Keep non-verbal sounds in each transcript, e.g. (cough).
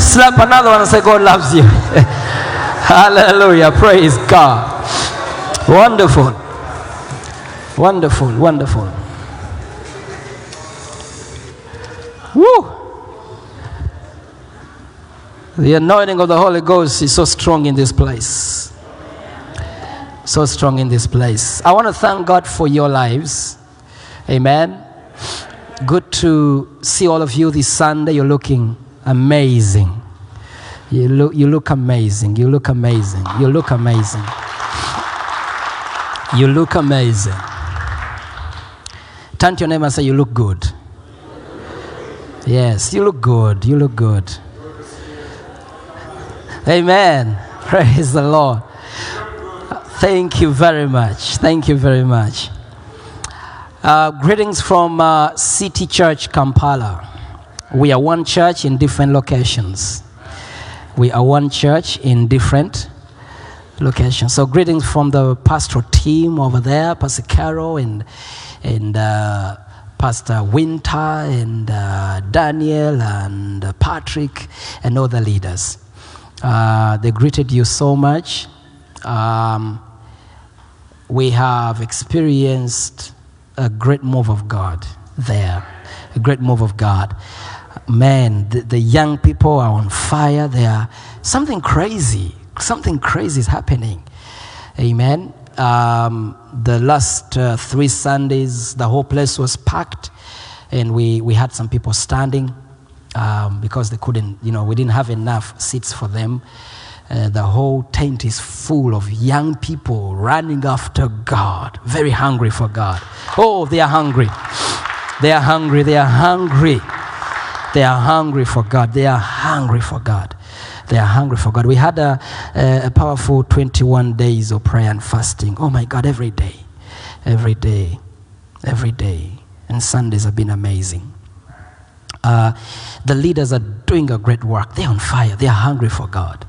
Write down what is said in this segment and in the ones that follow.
Slap another one and say, God loves you. (laughs) Hallelujah. Praise God. Wonderful. Wonderful. Wonderful. Woo. The anointing of the Holy Ghost is so strong in this place. So strong in this place. I want to thank God for your lives. Amen. Good to see all of you this Sunday. You're looking amazing. You look, you look amazing. You look amazing. You look amazing. You look amazing. Turn to your neighbor and say, You look good. Yes, you look good. You look good. Amen. (laughs) Praise the Lord. Thank you very much. Thank you very much. Uh, greetings from uh, City Church, Kampala. We are one church in different locations. We are one church in different locations. So, greetings from the pastoral team over there, Pastor Carol and, and uh, Pastor Winter and uh, Daniel and uh, Patrick and other leaders. Uh, they greeted you so much. Um, we have experienced a great move of God there. A great move of God. Man, the, the young people are on fire. They are something crazy. Something crazy is happening. Amen. Um, the last uh, three Sundays, the whole place was packed, and we, we had some people standing um, because they couldn't, you know, we didn't have enough seats for them. Uh, the whole tent is full of young people running after God, very hungry for God. Oh, they are hungry. They are hungry. They are hungry. They are hungry for God. They are hungry for God. They are hungry for God. We had a, a, powerful 21 days of prayer and fasting. Oh my God, every day. Every day. Every day. And Sundays have been amazing. Uh, the leaders are doing a great work. They're on fire. They are hungry for God.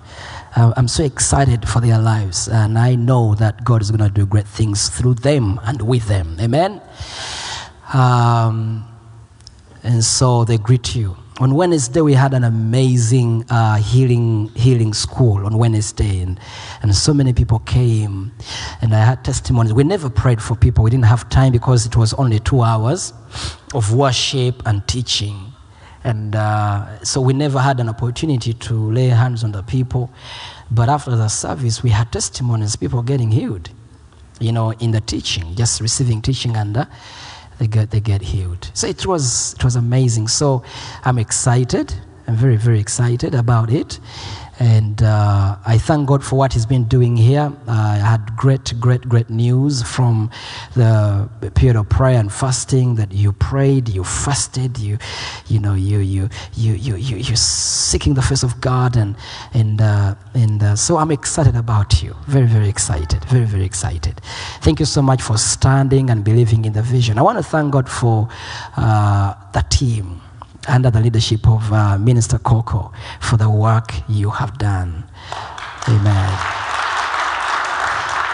Uh, I'm so excited for their lives, and I know that God is going to do great things through them and with them. Amen. Um, and so they greet you. On Wednesday, we had an amazing uh, healing healing school on Wednesday, and, and so many people came, and I had testimonies. We never prayed for people. We didn't have time because it was only two hours of worship and teaching, and uh, so we never had an opportunity to lay hands on the people. But after the service, we had testimonies, people getting healed, you know, in the teaching, just receiving teaching and. Uh, they get they get healed. So it was it was amazing. So I'm excited. I'm very very excited about it, and uh, I thank God for what He's been doing here. I had great great great news from the period of prayer and fasting that you prayed, you fasted, you you know you you you you you you're seeking the face of God, and and uh, and uh, so I'm excited about you. Very very excited. Very very excited. Thank you so much for standing and believing in the vision. I want to thank God for uh, the team under the leadership of uh, Minister Coco for the work you have done. Amen.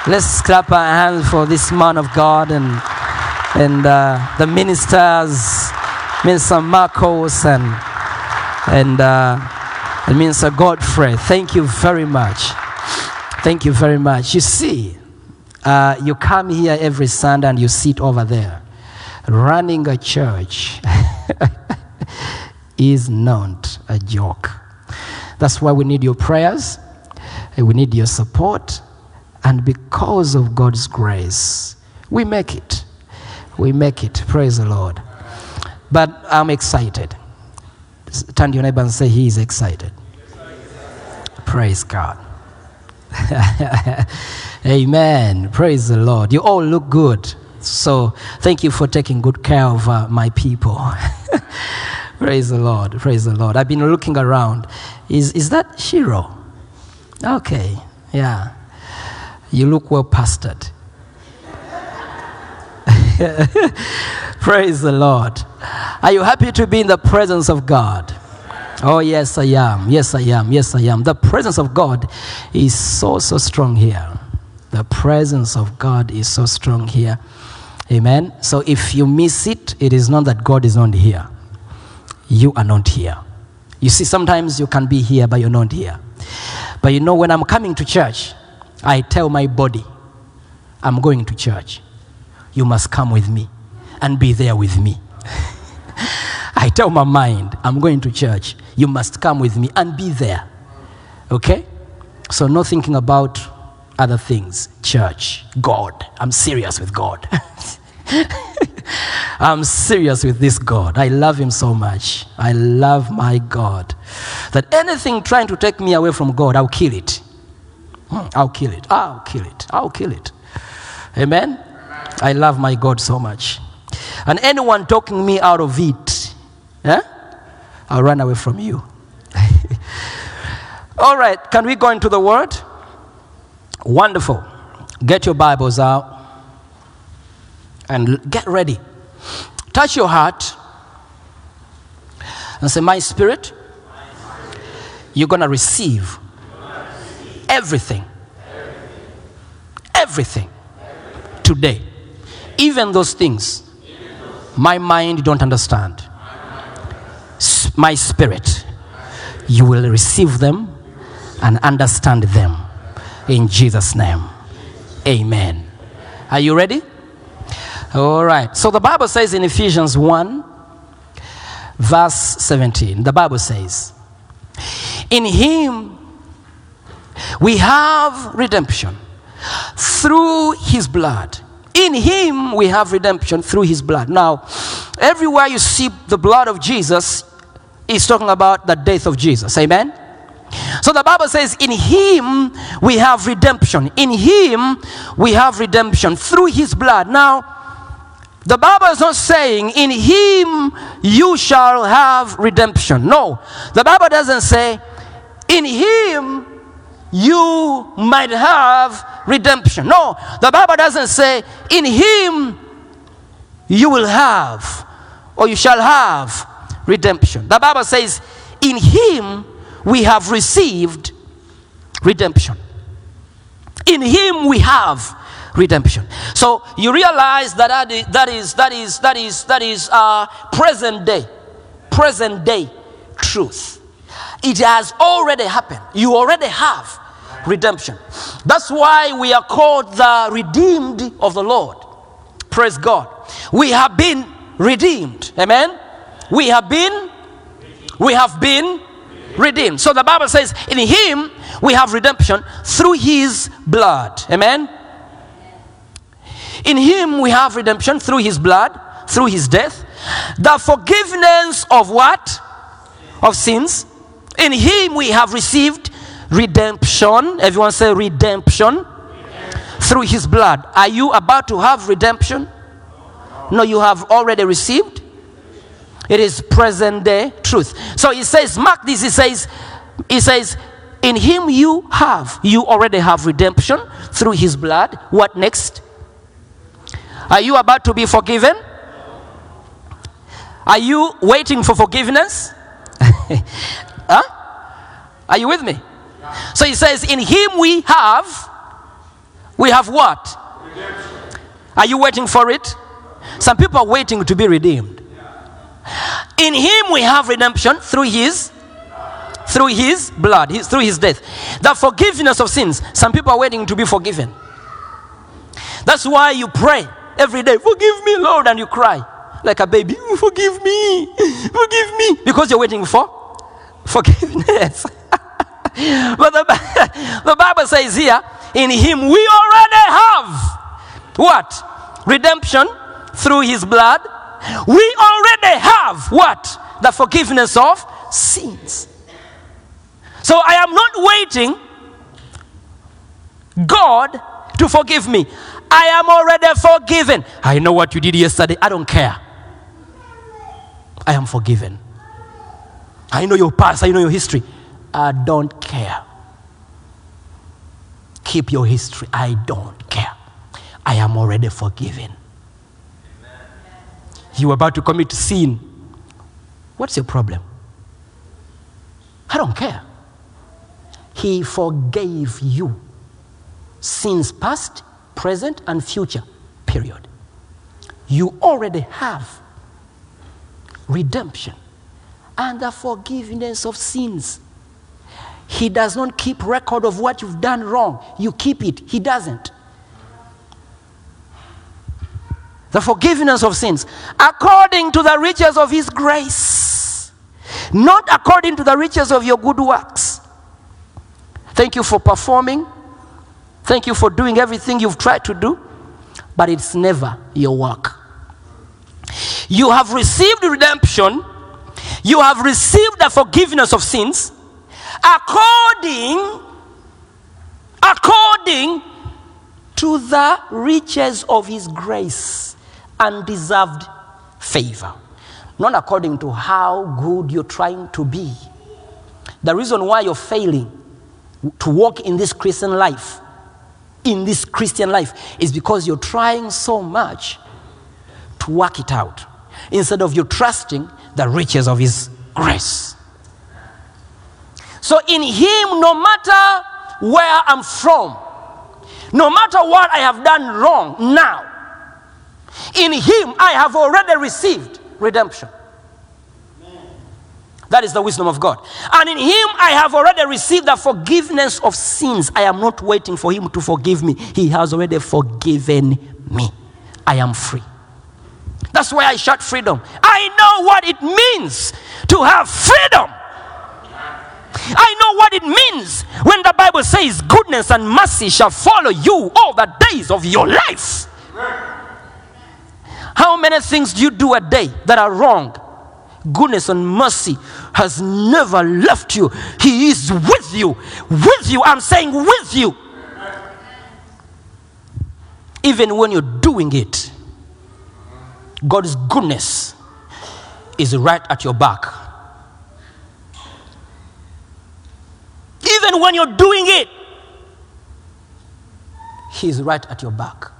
Let's clap our hands for this man of God and and uh, the ministers, Minister Marcos and and, uh, and Minister Godfrey. Thank you very much. Thank you very much. You see, uh, you come here every Sunday and you sit over there. Running a church (laughs) is not a joke. That's why we need your prayers, we need your support, and because of God's grace, we make it. We make it. Praise the Lord. But I'm excited. Turn to your neighbor and say, He is excited. Praise God. (laughs) Amen. Praise the Lord. You all look good. So thank you for taking good care of uh, my people. (laughs) Praise the Lord. Praise the Lord. I've been looking around. Is, is that Shiro? Okay. Yeah. You look well pastored. (laughs) Praise the Lord. Are you happy to be in the presence of God? Oh, yes, I am. Yes, I am. Yes, I am. The presence of God is so, so strong here. The presence of God is so strong here. Amen. So if you miss it, it is not that God is not here. You are not here. You see, sometimes you can be here, but you're not here. But you know, when I'm coming to church, I tell my body, I'm going to church. You must come with me and be there with me. (laughs) I tell my mind, I'm going to church. You must come with me and be there. Okay? So, no thinking about other things. Church, God. I'm serious with God. (laughs) I'm serious with this God. I love Him so much. I love my God. That anything trying to take me away from God, I'll kill it. Hmm, I'll kill it. I'll kill it. I'll kill it. Amen? I love my God so much. And anyone talking me out of it, eh? I'll run away from you. (laughs) All right, can we go into the word? Wonderful. Get your Bibles out and get ready. Touch your heart and say, My spirit, you're going to receive everything. Everything today. Even those things my mind don't understand. My spirit, you will receive them and understand them. In Jesus' name. Amen. Are you ready? All right. So the Bible says in Ephesians 1, verse 17, the Bible says, In him we have redemption through his blood. In him we have redemption through his blood. Now, everywhere you see the blood of Jesus, is talking about the death of Jesus. Amen? So the Bible says, In him we have redemption. In him we have redemption through his blood. Now, the Bible is not saying, In him you shall have redemption. No. The Bible doesn't say, In him you might have redemption. No. The Bible doesn't say, In him you will have or you shall have redemption. The Bible says, In him we have received redemption. In him we have redemption. So you realize that that is that is that is that is, that is uh, present day, present day truth. It has already happened. You already have redemption. That's why we are called the redeemed of the Lord. Praise God. We have been redeemed. Amen. We have been we have been redeemed. So the Bible says, in him we have redemption through his blood. Amen. In him we have redemption through his blood, through his death. The forgiveness of what? Of sins. In him we have received redemption. Everyone say redemption. Through his blood. Are you about to have redemption? No, you have already received. It is present day truth. So he says, mark this, he says, he says, in him you have, you already have redemption through his blood. What next? Are you about to be forgiven? Are you waiting for forgiveness? (laughs) huh? Are you with me? So he says, in him we have, we have what? Are you waiting for it? Some people are waiting to be redeemed. In him we have redemption through his through his blood, his, through his death. The forgiveness of sins. Some people are waiting to be forgiven. That's why you pray every day, forgive me, Lord, and you cry like a baby, "Oh, forgive me, forgive me, because you're waiting for forgiveness. (laughs) but the, the Bible says here, in him we already have what? Redemption through his blood. We already have what? The forgiveness of sins. So I am not waiting God to forgive me. I am already forgiven. I know what you did yesterday. I don't care. I am forgiven. I know your past, I know your history. I don't care. Keep your history. I don't care. I am already forgiven. You are about to commit sin. What's your problem? I don't care. He forgave you sins past, present, and future. Period. You already have redemption and the forgiveness of sins. He does not keep record of what you've done wrong. You keep it. He doesn't. The forgiveness of sins according to the riches of his grace, not according to the riches of your good works. Thank you for performing. Thank you for doing everything you've tried to do, but it's never your work. You have received redemption, you have received the forgiveness of sins. According according to the riches of his grace undeserved favor. Not according to how good you're trying to be. The reason why you're failing to walk in this christian life in this christian life is because you're trying so much to work it out. Instead of you trusting the riches of his grace. So in him no matter where i'm from no matter what i have done wrong now in him i have already received redemption that is the wisdom of God. And in Him, I have already received the forgiveness of sins. I am not waiting for Him to forgive me. He has already forgiven me. I am free. That's why I shout freedom. I know what it means to have freedom. I know what it means when the Bible says goodness and mercy shall follow you all the days of your life. How many things do you do a day that are wrong? Goodness and mercy has never left you. He is with you. With you. I'm saying with you. Even when you're doing it, God's goodness is right at your back. Even when you're doing it, He's right at your back.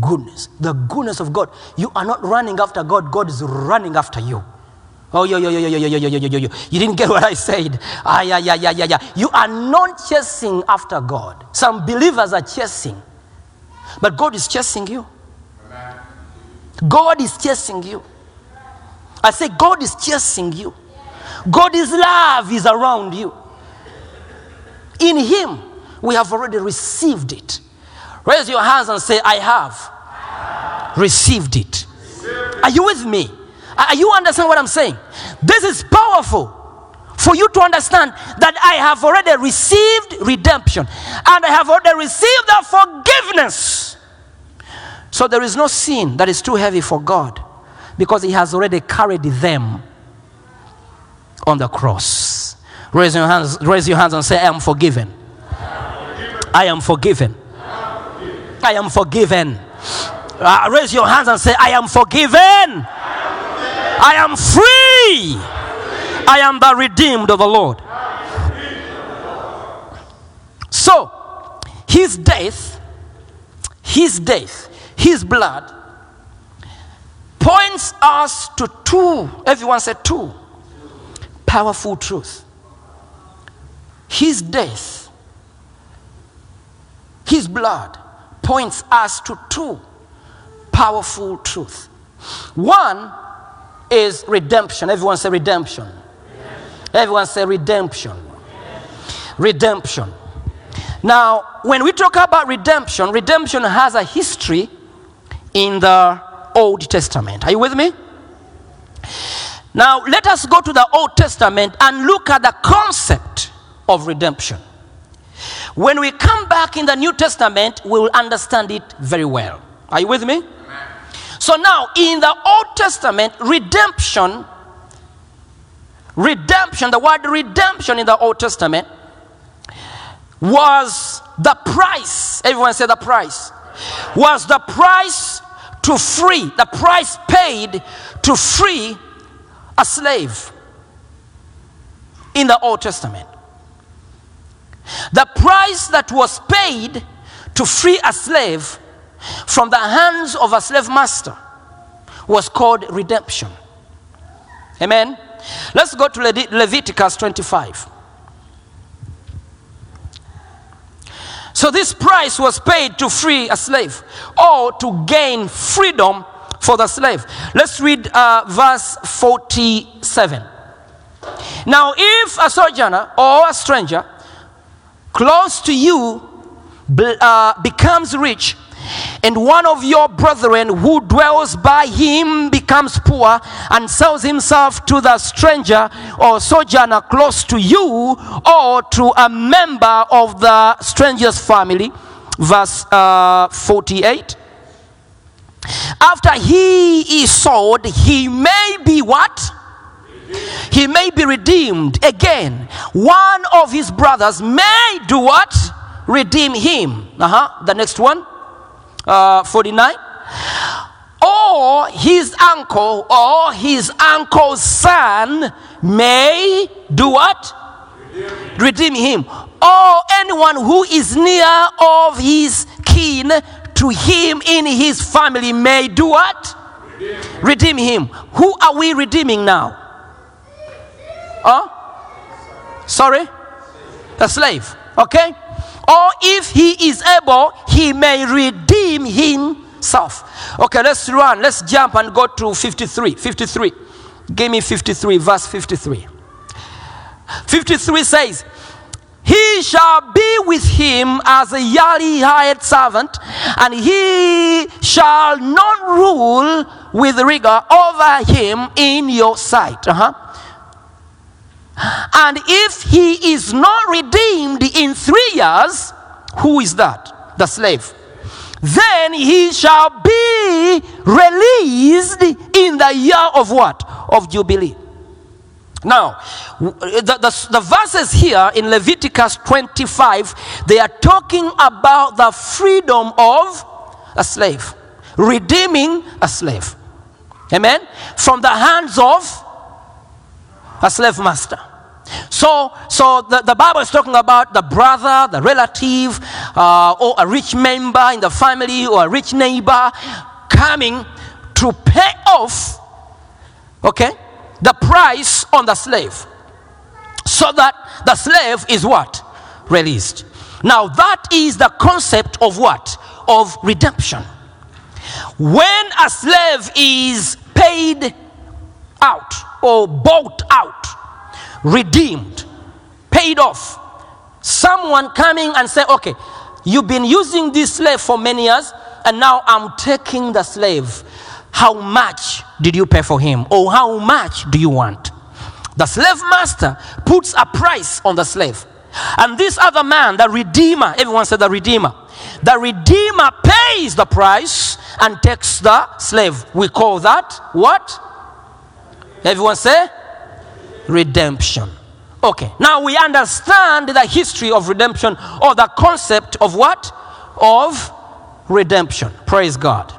Goodness, the goodness of God. You are not running after God, God is running after you. Oh, yo, yo, yo, yo, yo, yo, yo, yo, yo, yo, yo. You didn't get what I said. Ah, yeah, yeah, yeah, yeah, yeah. You are not chasing after God. Some believers are chasing, but God is chasing you. God is chasing you. I say, God is chasing you. God's love is around you. In Him, we have already received it. Raise your hands and say, I have received it. Are you with me? Are you understand what I'm saying? This is powerful for you to understand that I have already received redemption and I have already received the forgiveness. So there is no sin that is too heavy for God because He has already carried them on the cross. Raise your hands, raise your hands and say, I am forgiven. I am forgiven. I am forgiven. Uh, raise your hands and say, I am forgiven. I am free. I am the redeemed of the Lord. So, his death, his death, his blood points us to two, everyone said two, powerful truth. His death, his blood points us to two powerful truths. One is redemption. Everyone say redemption. Everyone say redemption. Redemption. Now, when we talk about redemption, redemption has a history in the Old Testament. Are you with me? Now, let us go to the Old Testament and look at the concept of redemption. When we come back in the New Testament, we will understand it very well. Are you with me? So now, in the Old Testament, redemption, redemption, the word redemption in the Old Testament was the price. Everyone say the price. Was the price to free, the price paid to free a slave. in the Old Testament. The price that was paid to free a slave from the hands of a slave master was called redemption. Amen. Let's go to Levit- Leviticus 25. So, this price was paid to free a slave or to gain freedom for the slave. Let's read uh, verse 47. Now, if a sojourner or a stranger close to you uh, becomes rich, and one of your brethren who dwells by him becomes poor and sells himself to the stranger or sojourner close to you or to a member of the stranger's family, verse uh, 48. After he is sold, he may be what? He may be redeemed again. One of his brothers may do what? Redeem him. Uh-huh. The next one. Uh, 49 or his uncle or his uncle's son may do what? Redeem him. Or anyone who is near of his kin to him in his family may do what? Redeem him. Who are we redeeming now Huh? Sorry? A slave. Okay? Or if he is able, he may redeem himself. Okay, let's run. Let's jump and go to 53. 53. Give me 53, verse 53. 53 says, He shall be with him as a yearly hired servant, and he shall not rule with rigor over him in your sight. Uh-huh. And if he is not redeemed in three years, who is that? The slave. Then he shall be released in the year of what? Of Jubilee. Now, the, the, the verses here in Leviticus 25, they are talking about the freedom of a slave, redeeming a slave. Amen? From the hands of a slave master. So, so the, the Bible is talking about the brother, the relative, uh, or a rich member in the family, or a rich neighbor coming to pay off, okay, the price on the slave. So that the slave is what? Released. Now, that is the concept of what? Of redemption. When a slave is paid out bought out, redeemed, paid off. Someone coming and say, okay, you've been using this slave for many years, and now I'm taking the slave. How much did you pay for him? Or how much do you want? The slave master puts a price on the slave. And this other man, the redeemer, everyone said the redeemer. The redeemer pays the price and takes the slave. We call that what? Everyone say? Redemption. Okay, now we understand the history of redemption or the concept of what? Of redemption. Praise God.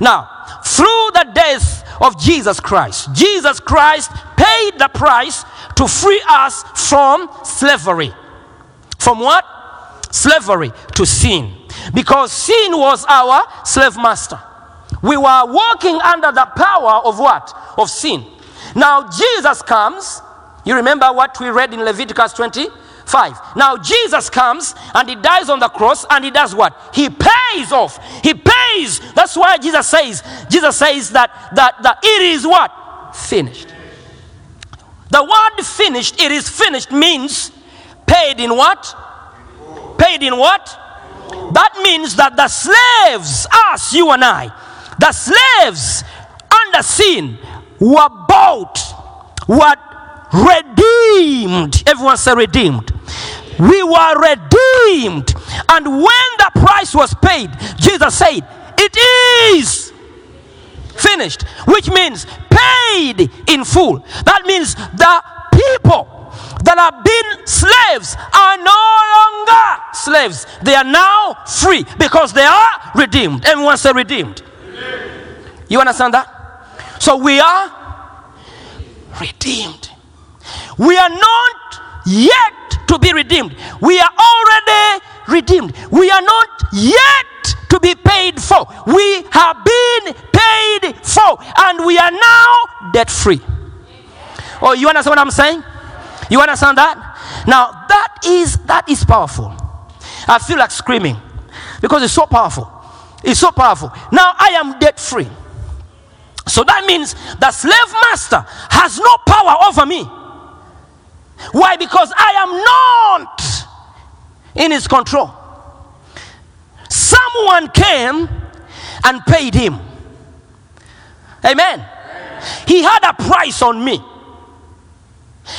Now, through the death of Jesus Christ, Jesus Christ paid the price to free us from slavery. From what? Slavery to sin. Because sin was our slave master. We were walking under the power of what? Of sin. Now Jesus comes. You remember what we read in Leviticus 25. Now Jesus comes and he dies on the cross and he does what? He pays off. He pays. That's why Jesus says, Jesus says that that, that it is what? Finished. The word finished, it is finished means paid in what? Paid in what? That means that the slaves, us, you and I, the slaves under sin were bought, were redeemed. Everyone say redeemed. We were redeemed. And when the price was paid, Jesus said, It is finished, which means paid in full. That means the people that have been slaves are no longer slaves. They are now free because they are redeemed. Everyone say redeemed. You understand that? So we are redeemed. We are not yet to be redeemed. We are already redeemed. We are not yet to be paid for. We have been paid for, and we are now debt free. Oh, you understand what I'm saying? You understand that? Now that is that is powerful. I feel like screaming because it's so powerful. It's so powerful. Now I am debt free. So that means the slave master has no power over me. Why? Because I am not in his control. Someone came and paid him. Amen. He had a price on me.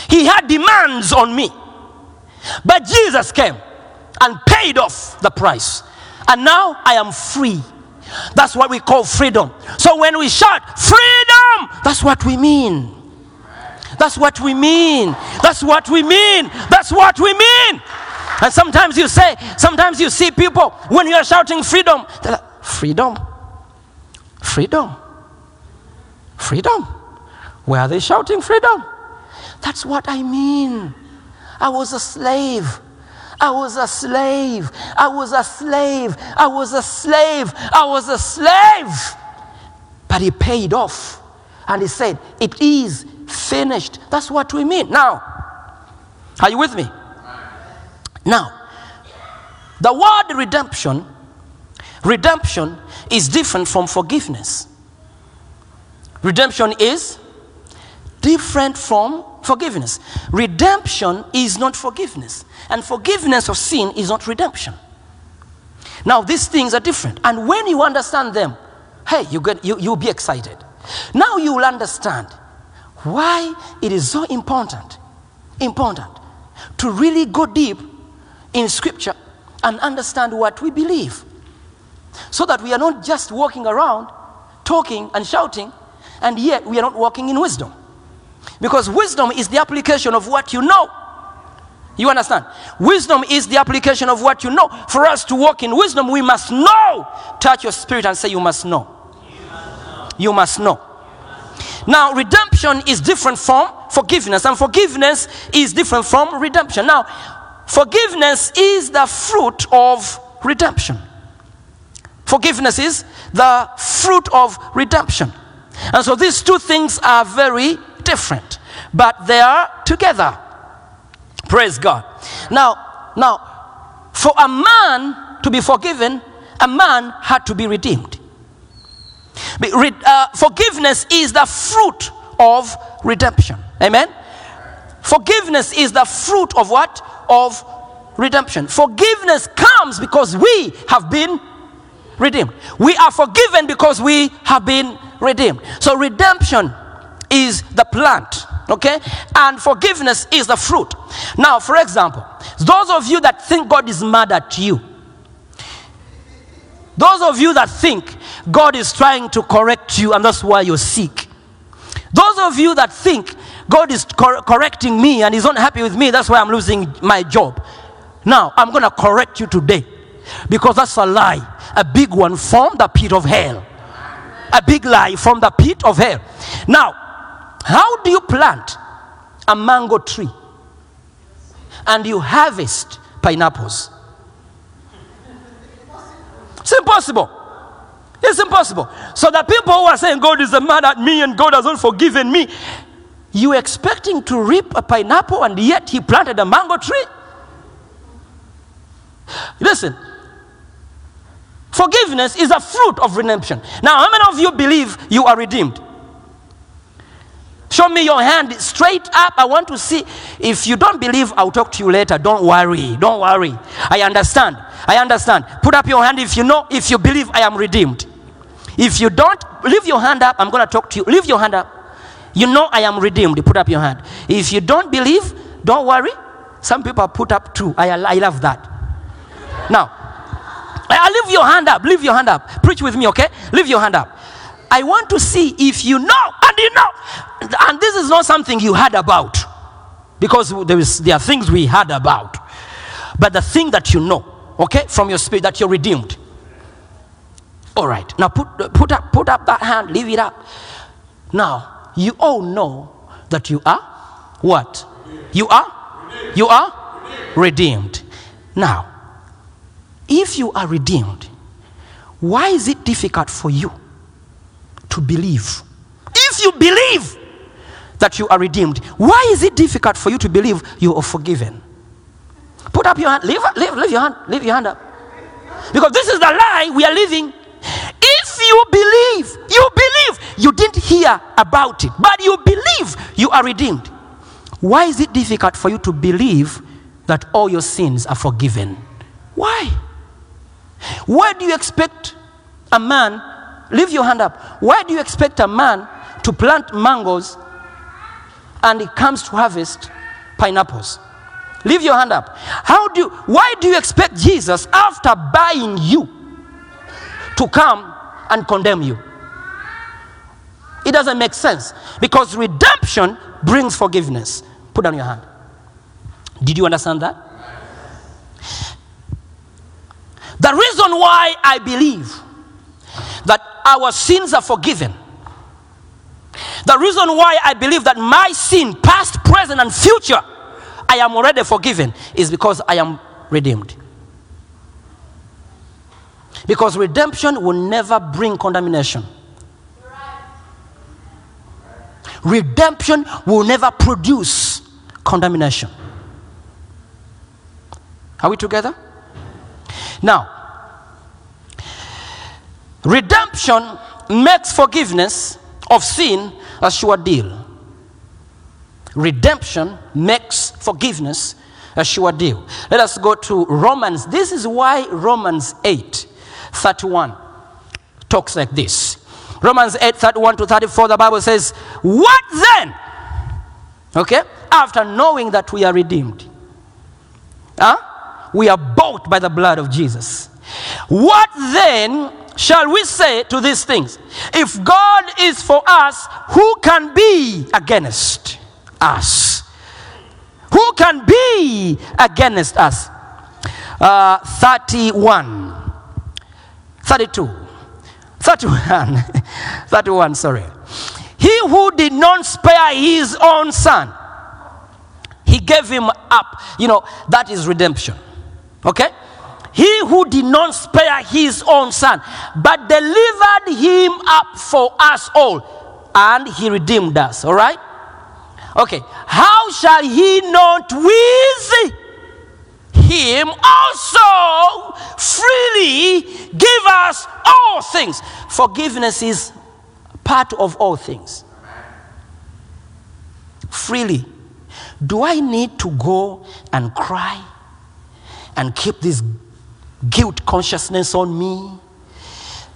He had demands on me. But Jesus came and paid off the price. And now I am free. That's what we call freedom. So when we shout freedom, that's what we mean. That's what we mean. That's what we mean. That's what we mean. And sometimes you say, sometimes you see people when you are shouting freedom, they're like, freedom, freedom, freedom. Where are they shouting freedom? That's what I mean. I was a slave. I was a slave. I was a slave. I was a slave. I was a slave. But he paid off. And he said, It is finished. That's what we mean. Now, are you with me? Now, the word redemption, redemption is different from forgiveness. Redemption is different from forgiveness. Redemption is not forgiveness, and forgiveness of sin is not redemption. Now, these things are different, and when you understand them, hey, you get you, you'll be excited. Now you will understand why it is so important, important to really go deep in scripture and understand what we believe. So that we are not just walking around talking and shouting, and yet we are not walking in wisdom. Because wisdom is the application of what you know. You understand? Wisdom is the application of what you know. For us to walk in wisdom, we must know. Touch your spirit and say, You must know. You must know. Now, redemption is different from forgiveness, and forgiveness is different from redemption. Now, forgiveness is the fruit of redemption. Forgiveness is the fruit of redemption. And so these two things are very different, but they are together. Praise God. Now, now, for a man to be forgiven, a man had to be redeemed. Re- uh, forgiveness is the fruit of redemption. Amen. Forgiveness is the fruit of what? Of redemption. Forgiveness comes because we have been redeemed. We are forgiven because we have been redeemed. So redemption is the plant, okay? And forgiveness is the fruit. Now, for example, those of you that think God is mad at you, those of you that think God is trying to correct you and that's why you're sick. Those of you that think God is cor- correcting me and He's not happy with me, that's why I'm losing my job. Now, I'm going to correct you today because that's a lie, a big one from the pit of hell. A big lie from the pit of hell. Now, how do you plant a mango tree and you harvest pineapples? It's impossible. It's impossible. So the people who are saying God is mad at me and God has not forgiven me, you expecting to reap a pineapple and yet he planted a mango tree? Listen, forgiveness is a fruit of redemption. Now, how many of you believe you are redeemed? Show me your hand straight up. I want to see. If you don't believe, I'll talk to you later. Don't worry. Don't worry. I understand. I understand. Put up your hand if you know, if you believe I am redeemed. If you don't, leave your hand up. I'm going to talk to you. Leave your hand up. You know I am redeemed. Put up your hand. If you don't believe, don't worry. Some people put up two. I, I love that. Now, I leave your hand up. Leave your hand up. Preach with me, okay? Leave your hand up. I want to see if you know and you know. And this is not something you heard about. Because there, is, there are things we heard about. But the thing that you know, okay, from your spirit that you're redeemed. All right. Now put, put, up, put up that hand. Leave it up. Now, you all know that you are what? You are? You are? Redeemed. Now, if you are redeemed, why is it difficult for you to believe? If you believe that you are redeemed, why is it difficult for you to believe you are forgiven? Put up your hand. Leave, leave, leave your hand. Leave your hand up. Because this is the lie we are living. If you believe, you believe, you didn't hear about it, but you believe you are redeemed. Why is it difficult for you to believe that all your sins are forgiven? Why? Why do you expect a man, leave your hand up, why do you expect a man to plant mangoes and he comes to harvest pineapples? Leave your hand up. How do you, why do you expect Jesus after buying you to come and condemn you? It doesn't make sense because redemption brings forgiveness. Put down your hand. Did you understand that? The reason why I believe that our sins are forgiven, the reason why I believe that my sin, past, present, and future, I am already forgiven, is because I am redeemed. Because redemption will never bring condemnation. Redemption will never produce condemnation. Are we together? Now, redemption makes forgiveness of sin a sure deal. Redemption makes forgiveness a sure deal. Let us go to Romans. This is why Romans 8 31 talks like this. Romans 8 31 to 34, the Bible says, What then? Okay? After knowing that we are redeemed, huh? we are bought by the blood of Jesus. What then shall we say to these things? If God is for us, who can be against us? Who can be against us? Uh, 31, 32, 31, (laughs) 31, sorry. He who did not spare his own son, he gave him up. You know, that is redemption. Okay? He who did not spare his own son, but delivered him up for us all, and he redeemed us. All right? Okay. How shall he not with him also freely give us all things? Forgiveness is part of all things. Freely. Do I need to go and cry and keep this guilt consciousness on me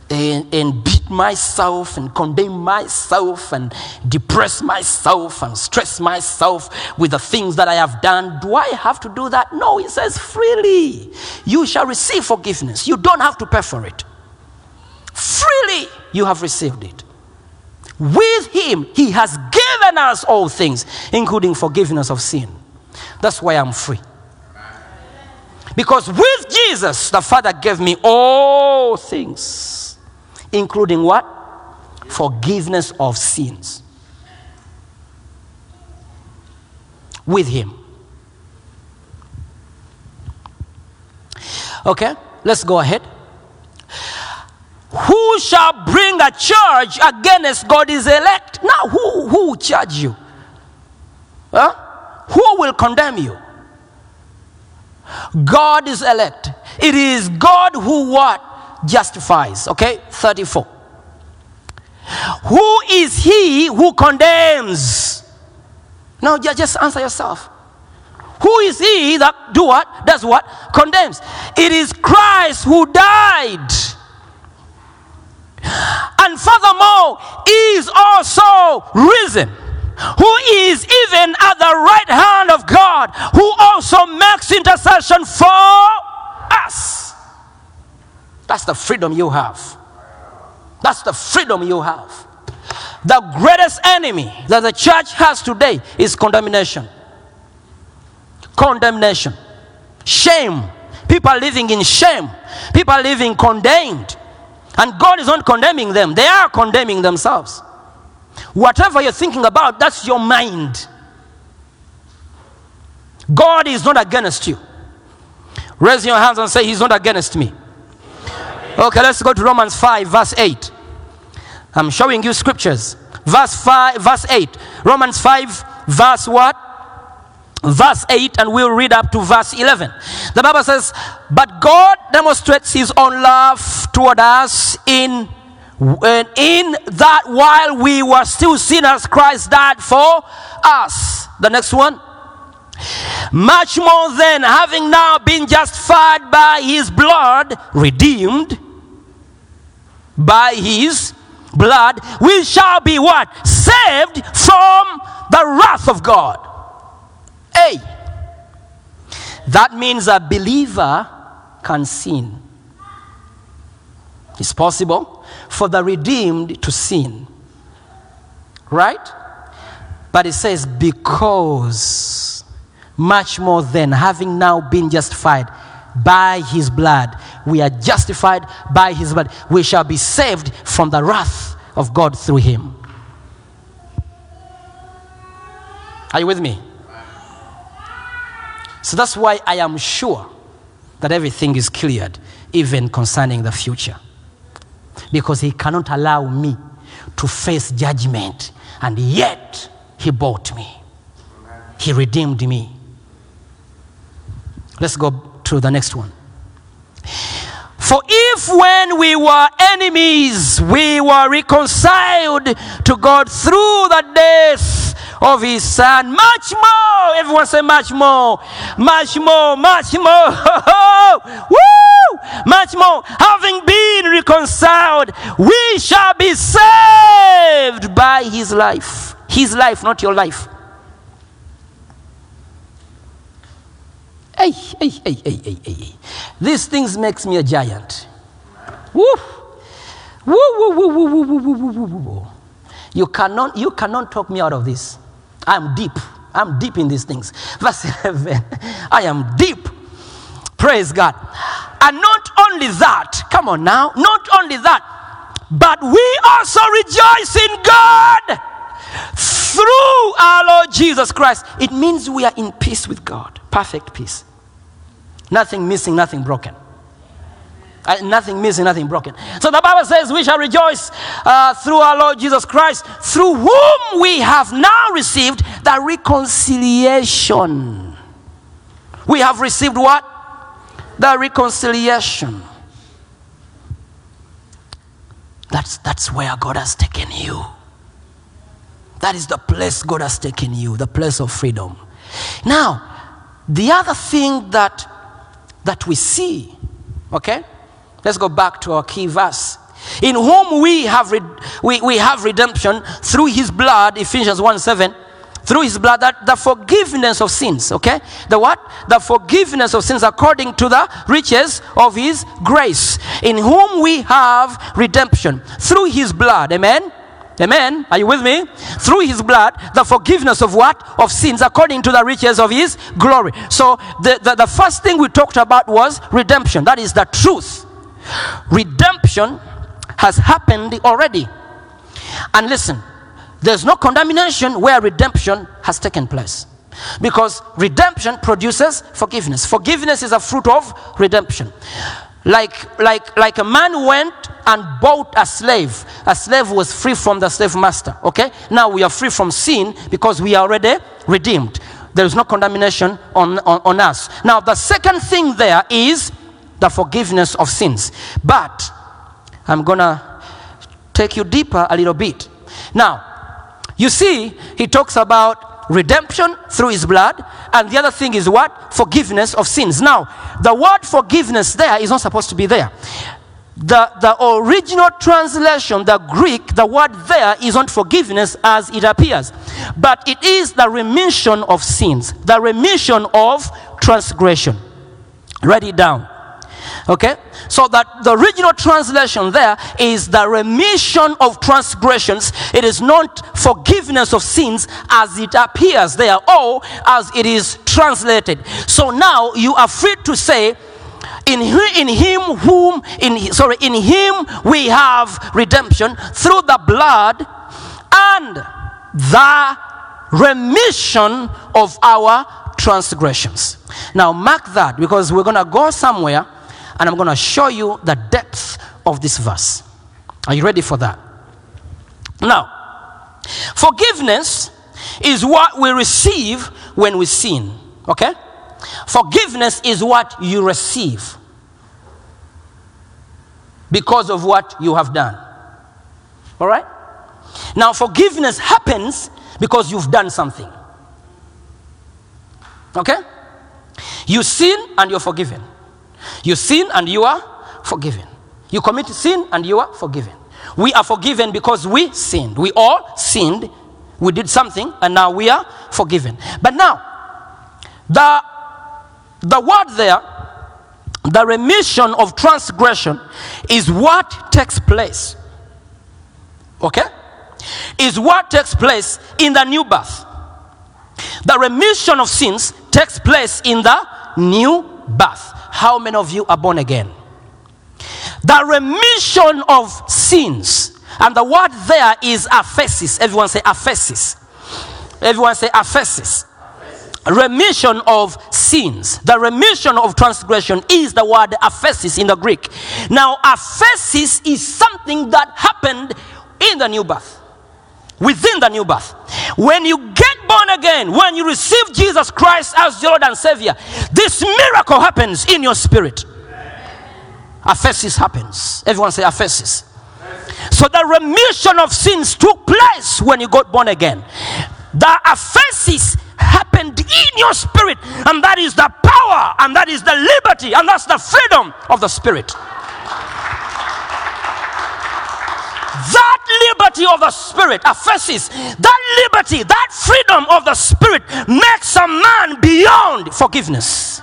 and, and beat myself and condemn myself and depress myself and stress myself with the things that I have done? Do I have to do that? No, he says freely. You shall receive forgiveness. You don't have to pay for it. Freely you have received it. With him, he has given us all things, including forgiveness of sin. That's why I'm free. Because with Jesus, the Father gave me all things, including what? Forgiveness of sins. With Him. Okay, let's go ahead. Who shall bring a charge against God's elect? Now, who, who will charge you? Huh? Who will condemn you? God is elect. It is God who what? Justifies. Okay? 34. Who is he who condemns? Now just answer yourself. Who is he that do what? Does what? Condemns. It is Christ who died. And furthermore, is also risen who is even at the right hand of God, who also makes intercession for us. That's the freedom you have. That's the freedom you have. The greatest enemy that the church has today is condemnation. Condemnation. Shame. People living in shame. People living condemned. And God is not condemning them, they are condemning themselves. Whatever you're thinking about, that's your mind. God is not against you. Raise your hands and say, He's not against me. Okay, let's go to Romans 5, verse 8. I'm showing you scriptures. Verse 5, verse 8. Romans 5, verse what? Verse 8, and we'll read up to verse 11. The Bible says, But God demonstrates his own love toward us in, in, in that while we were still sinners, Christ died for us. The next one. Much more than having now been justified by his blood, redeemed by his blood, we shall be what? Saved from the wrath of God. Hey, that means a believer can sin. It's possible for the redeemed to sin. Right? But it says, because much more than having now been justified by his blood, we are justified by his blood. We shall be saved from the wrath of God through him. Are you with me? So that's why I am sure that everything is cleared, even concerning the future. Because he cannot allow me to face judgment, and yet he bought me, he redeemed me. Let's go to the next one. For if when we were enemies, we were reconciled to God through the death of his son, much more, everyone say much more, much more, much more, (laughs) woo, much more, having been reconciled, we shall be saved by his life. His life, not your life. Hey, hey, hey, hey, hey, hey. These things makes me a giant. Woo, woo, woo, woo, woo, woo, woo, woo, woo, woo, woo. You cannot, you cannot talk me out of this. I'm deep. I'm deep in these things. Verse 11. (laughs) I am deep. Praise God. And not only that, come on now, not only that, but we also rejoice in God through our Lord Jesus Christ. It means we are in peace with God, perfect peace. Nothing missing, nothing broken. Uh, nothing missing, nothing broken. So the Bible says, We shall rejoice uh, through our Lord Jesus Christ, through whom we have now received the reconciliation. We have received what? The reconciliation. That's, that's where God has taken you. That is the place God has taken you, the place of freedom. Now, the other thing that, that we see, okay? Let's go back to our key verse. In whom we have, red, we, we have redemption through his blood, Ephesians 1 7. Through his blood, that the forgiveness of sins, okay? The what? The forgiveness of sins according to the riches of his grace. In whom we have redemption through his blood, amen? Amen. Are you with me? Through his blood, the forgiveness of what? Of sins according to the riches of his glory. So the, the, the first thing we talked about was redemption. That is the truth. Redemption has happened already. And listen, there's no condemnation where redemption has taken place. Because redemption produces forgiveness. Forgiveness is a fruit of redemption. Like, like, like a man went and bought a slave. A slave was free from the slave master. Okay? Now we are free from sin because we are already redeemed. There is no condemnation on, on, on us. Now, the second thing there is the forgiveness of sins. But I'm going to take you deeper a little bit. Now, you see, he talks about redemption through his blood, and the other thing is what? Forgiveness of sins. Now, the word forgiveness there is not supposed to be there. The, the original translation, the Greek, the word there is not forgiveness as it appears, but it is the remission of sins, the remission of transgression. Write it down. Okay? So that the original translation there is the remission of transgressions. It is not forgiveness of sins as it appears there or as it is translated. So now you are free to say, in, in him whom in sorry in him we have redemption through the blood and the remission of our transgressions. Now, mark that because we're going to go somewhere and I'm going to show you the depth of this verse. Are you ready for that? Now, forgiveness is what we receive when we sin. Okay? Forgiveness is what you receive because of what you have done. All right? Now, forgiveness happens because you've done something. Okay? You sin and you're forgiven. You sin and you are forgiven. You commit sin and you are forgiven. We are forgiven because we sinned. We all sinned. We did something and now we are forgiven. But now, the, the word there, the remission of transgression, is what takes place. Okay? Is what takes place in the new birth. The remission of sins takes place in the new birth. How many of you are born again? The remission of sins, and the word there is aphesis. Everyone say aphesis. Everyone say aphesis. Remission of sins. The remission of transgression is the word aphesis in the Greek. Now, aphesis is something that happened in the new birth within the new birth. When you get born again, when you receive Jesus Christ as your Lord and Savior, this miracle happens in your spirit. Aphesis happens. Everyone say aphesis. So the remission of sins took place when you got born again. The aphesis happened in your spirit, and that is the power, and that is the liberty, and that's the freedom of the spirit. That liberty of the spirit, aphesis, that liberty, that freedom of the spirit makes a man beyond forgiveness.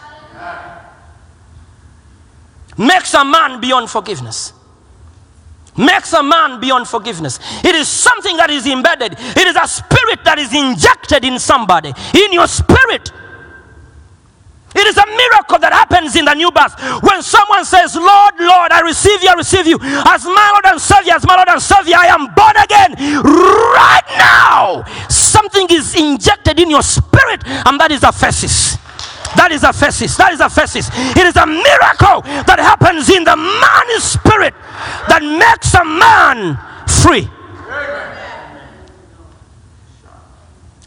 Makes a man beyond forgiveness. Makes a man beyond forgiveness. It is something that is embedded. It is a spirit that is injected in somebody, in your spirit. It is a miracle that happens in the new birth. When someone says, Lord, Lord, I receive you, I receive you. As my Lord and Savior, as my Lord and Savior, I am born again. Right now, something is injected in your spirit, and that is aphesis. That is aphesis. That is aphesis. It is a miracle that happens in the man's spirit that makes a man free.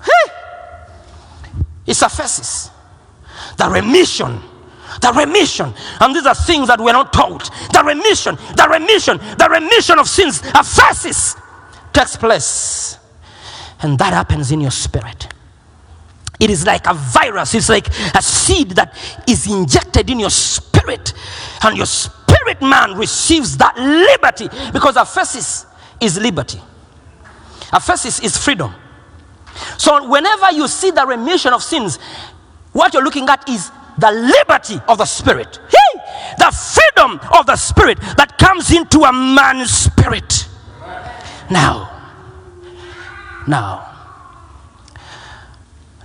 Hey! It's aphesis the remission. The remission. And these are things that we're not told the remission. The remission. The remission of sins. Aphesis takes place. And that happens in your spirit. It is like a virus. It's like a seed that is injected in your spirit. And your spirit man receives that liberty. Because aphesis is liberty. Aphesis is freedom. So whenever you see the remission of sins what you're looking at is the liberty of the spirit. Hey! the freedom of the spirit that comes into a man's spirit. Now now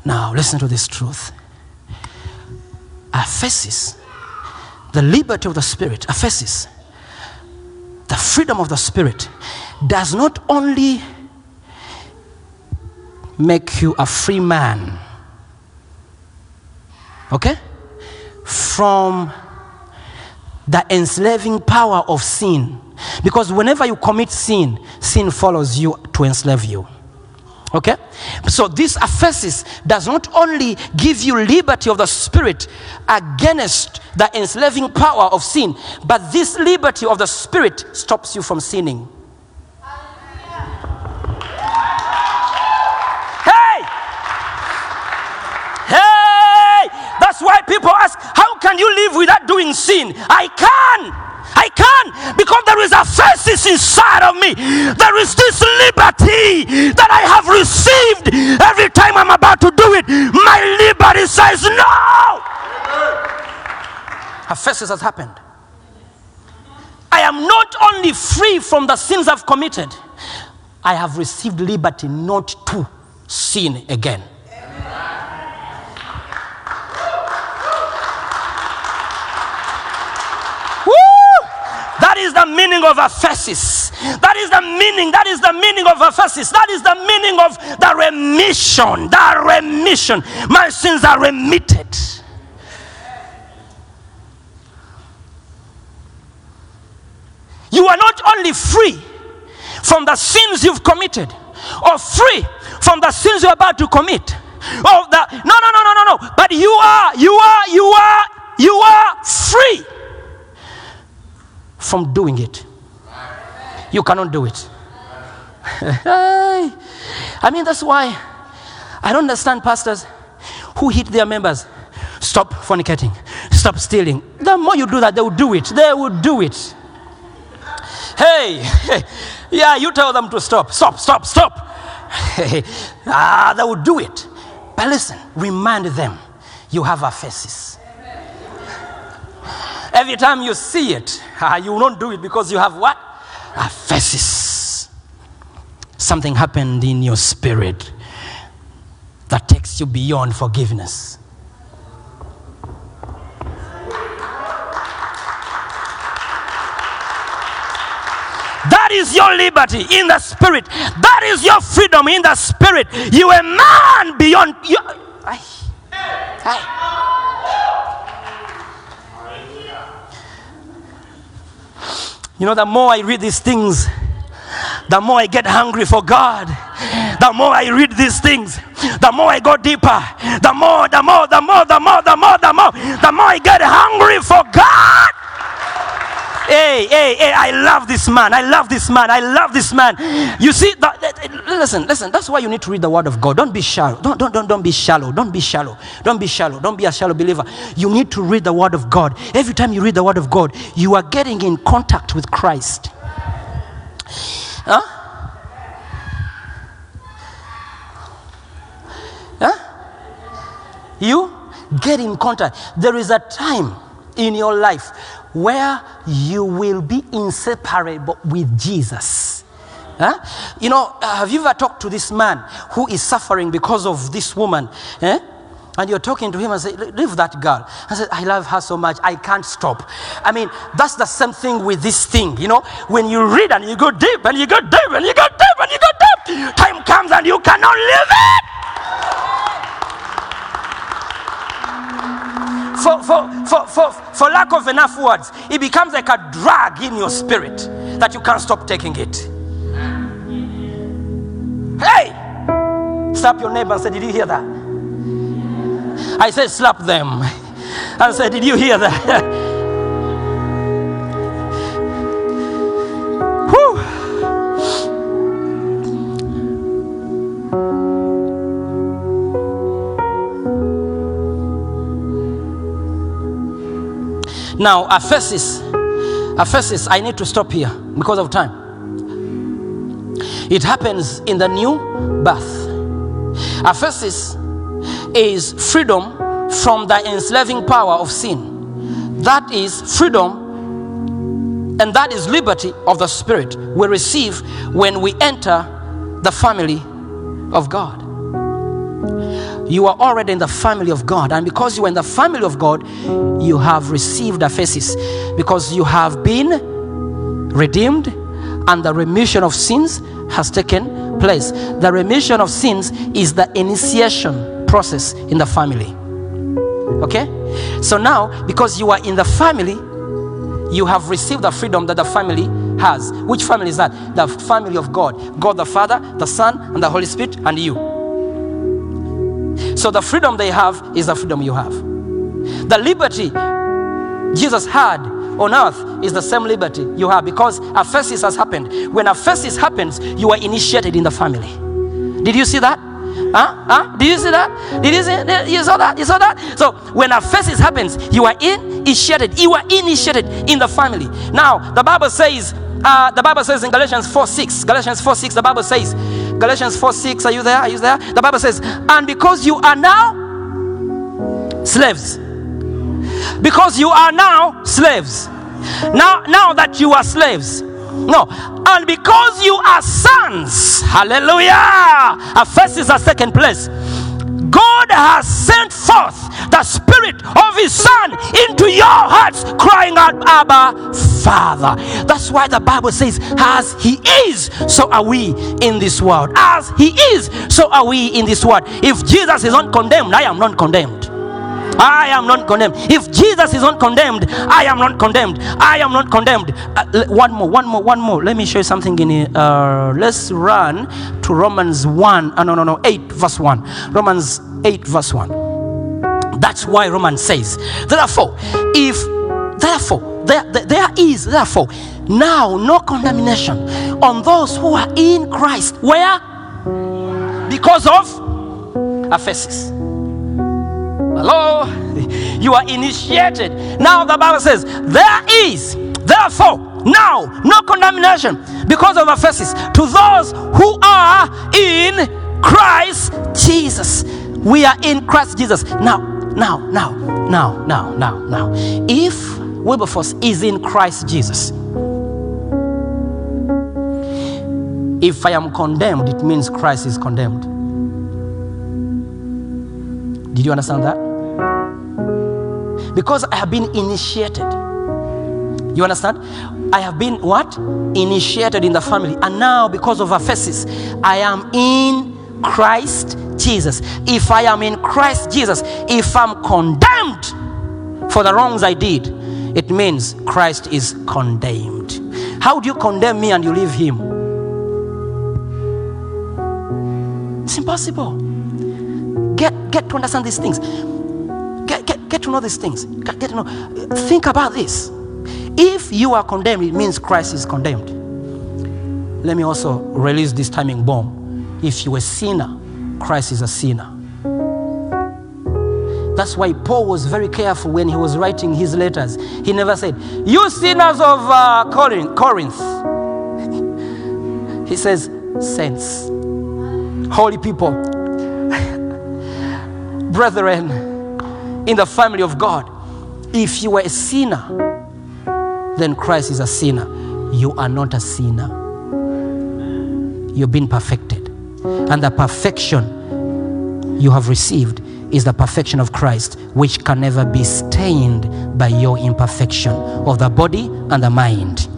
now listen to this truth. Aphesis the liberty of the spirit aphesis the freedom of the spirit does not only make you a free man okay? From the enslaving power of sin. Because whenever you commit sin sin follows you to enslave you. Okay? So this aphesis does not only give you liberty of the spirit against the enslaving power of sin but this liberty of the spirit stops you from sinning hey Hey! That's why people ask, how can you live without doing sin? I can. I can because there is aphesis inside of me. There is this liberty that I have received every time I'm about to do it. My liberty says no. Aphesis has happened. I am not only free from the sins I've committed, I have received liberty not to sin again. That is the meaning of aphesis. That is the meaning. That is the meaning of aphesis. That is the meaning of the remission. The remission. My sins are remitted. You are not only free from the sins you've committed, or free from the sins you're about to commit. Oh, the no, no, no, no, no, no. But you are, you are, you are, you are free from doing it. You cannot do it. (laughs) I mean, that's why I don't understand pastors who hit their members. Stop fornicating. Stop stealing. The more you do that, they will do it. They will do it. Hey, (laughs) yeah, you tell them to stop. Stop, stop, stop. (laughs) ah, they will do it. But listen, remind them you have aphesis. Every time you see it, (laughs) ah, you will not do it because you have what? Aphesis. Something happened in your spirit that takes you beyond forgiveness. That is your liberty in the spirit. That is your freedom in the spirit. You a man beyond you. Aye. Aye. You know, the more I read these things, the more I get hungry for God. The more I read these things, the more I go deeper. The more, the more, the more, the more, the more, the more, the more I get hungry for God. Hey, hey, hey, I love this man. I love this man. I love this man. You see, that, that- listen, listen, that's why you need to read the word of God. Don't be shallow. Don't, don't, don't, don't be shallow. Don't be shallow. Don't be shallow. Don't be a shallow believer. You need to read the word of God. Every time you read the word of God, you are getting in contact with Christ. Huh? Huh? You get in contact. There is a time in your life where you will be inseparable with Jesus. Huh? You know, uh, have you ever talked to this man who is suffering because of this woman? eh? And you're talking to him and say, Leave that girl. I said, I love her so much, I can't stop. I mean, that's the same thing with this thing. You know, when you read and you go deep and you go deep and you go deep and you go deep, time comes and you cannot leave it. For, for, for, for, for lack of enough words, it becomes like a drag in your spirit that you can't stop taking it. Hey! Slap your neighbor and say, Did you hear that? I said, Slap them. And say, Did you hear that? (laughs) Now, aphesis, aphesis, I need to stop here because of time. It happens in the new birth. Aphesis is freedom from the enslaving power of sin. That is freedom and that is liberty of the spirit we receive when we enter the family of God. You are already in the family of God, and because you are in the family of God, you have received aphesis because you have been redeemed and the remission of sins has taken place. The remission of sins is the initiation process in the family. Okay? So now, because you are in the family, you have received the freedom that the family has. Which family is that? The family of God. God the Father, the Son, and the Holy Spirit, and you. So the freedom they have is the freedom you have. The liberty Jesus had on earth is the same liberty you have because aphesis has happened. When aphesis happens, you are initiated in the family. Did you see that? Huh? Huh? Did you see that? Did you see? You saw that? You saw that? So when aphesis happens, you are initiated. You are initiated in the family. Now the Bible says. Uh, the Bible says in Galatians 4 6, Galatians 4 6, the Bible says, Galatians 4 6, are you there? Are you there? The Bible says, and because you are now slaves, because you are now slaves. Now, now that you are slaves, no, and because you are sons, hallelujah. A first is a second place. God has sent forth the Spirit of His Son into your hearts, crying out, Abba, Father. That's why the Bible says, As He is, so are we in this world. As He is, so are we in this world. If Jesus is not condemned, I am not condemned. I am not condemned. If Jesus is not condemned, I am not condemned. I am not condemned. Uh, one more, one more, one more. Let me show you something in here. Uh, let's run to Romans 1. Uh, no, no, no, 8, verse 1. Romans 8, verse 1. That's why Romans says, therefore, if, therefore, there, there, is, therefore, now no condemnation on those who are in Christ. Where? Because of aphesis. Hello? You are initiated. Now the Bible says, There is, therefore, now no condemnation because of aphesis to those who are in Christ Jesus. We are in Christ Jesus. Now, now, now, now, now, now, now. If Wilberforce is in Christ Jesus, if I am condemned, it means Christ is condemned. Did you understand that? Because I have been initiated. You understand? I have been what? Initiated in the family. And now, because of aphesis, I am in Christ Jesus. If I am in Christ Jesus, if I'm condemned for the wrongs I did, it means Christ is condemned. How do you condemn me and you leave him? It's impossible. Get, get to understand these things. Get, to know these things. Get, get to know. Think about this. If you are condemned, it means Christ is condemned. Let me also release this timing bomb. If you are a sinner, Christ is a sinner. That's why Paul was very careful when he was writing his letters. He never said, You sinners of uh, Corinth. Corinth. he says, Saints, holy people, (laughs) brethren in the family of God. If you were a sinner, then Christ is a sinner. You are not a sinner. You've been perfected. And the perfection you have received is the perfection of Christ, which can never be stained by your imperfection of the body and the mind.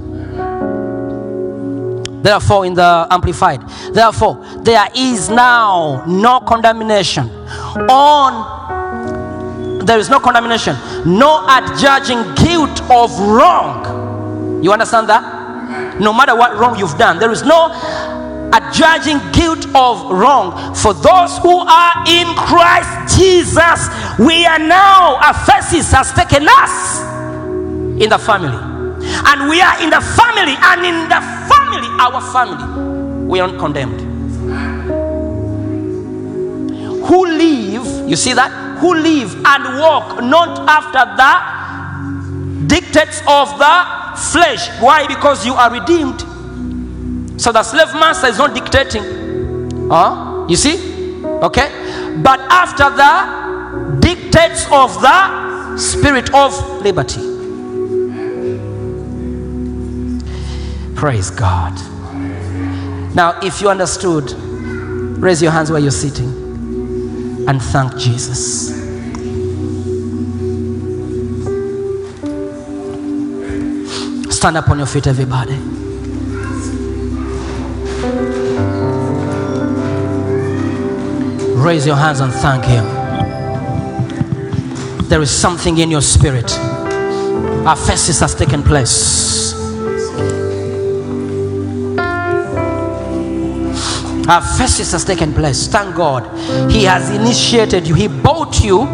Therefore, in the Amplified, therefore, there is now no condemnation on, there is no condemnation, no adjudging guilt of wrong. You understand that? No matter what wrong you've done, there is no adjudging guilt of wrong for those who are in Christ Jesus. We are now, Aphesis has taken us in the family. And we are in the family, and in the family, our family, we are condemned. Who live, you see that? Who live and walk not after the dictates of the flesh. Why? Because you are redeemed. So the slave master is not dictating. Huh? You see? Okay? But after the dictates of the spirit of liberty. Praise God. Now, if you understood, raise your hands where you're sitting and thank Jesus. Stand up on your feet, everybody. Raise your hands and thank Him. There is something in your spirit. Aphesis has taken place. Aphesis has taken place. Thank God. He has initiated you. He bought you.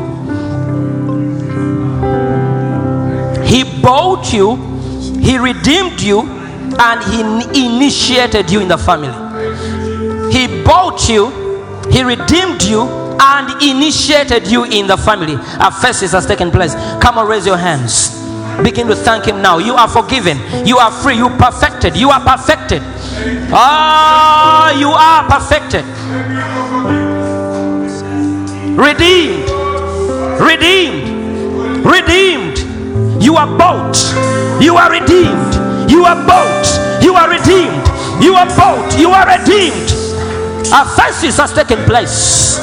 He bought you. He redeemed you. And He initiated you in the family. He bought you. He redeemed you. And initiated you in the family. Aphesis has taken place. Come on, raise your hands. Begin to thank Him now. You are forgiven. You are free. You perfected. You are perfected. Ah, you are perfected. Redeemed. Redeemed. Redeemed. You are bought. You are redeemed. You are bought. You are redeemed. You are bought. You are redeemed. Aphesis has taken place.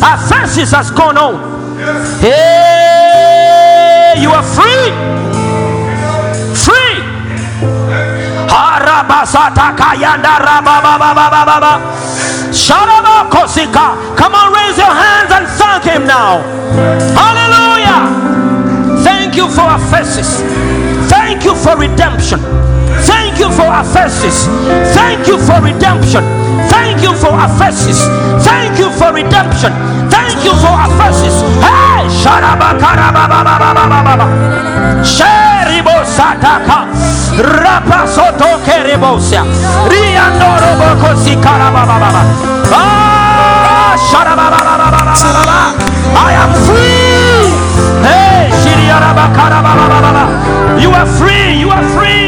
Aphesis has gone on. Hey, you are. Free. Come on, raise your hands and thank Him now. Hallelujah. Thank you for our. Thank you for redemption. Thank you for our. Thank you for redemption. Thank you for our. Thank you for redemption. Thank you for aphesis. Hey, Sharabakarababababababa. Rapasoto Kerebosia. Riandoroboko Sikarabababa. Ah, Sharababababababa. I am free. Hey, Shiriarabakarababababa. You are free. You are. Free.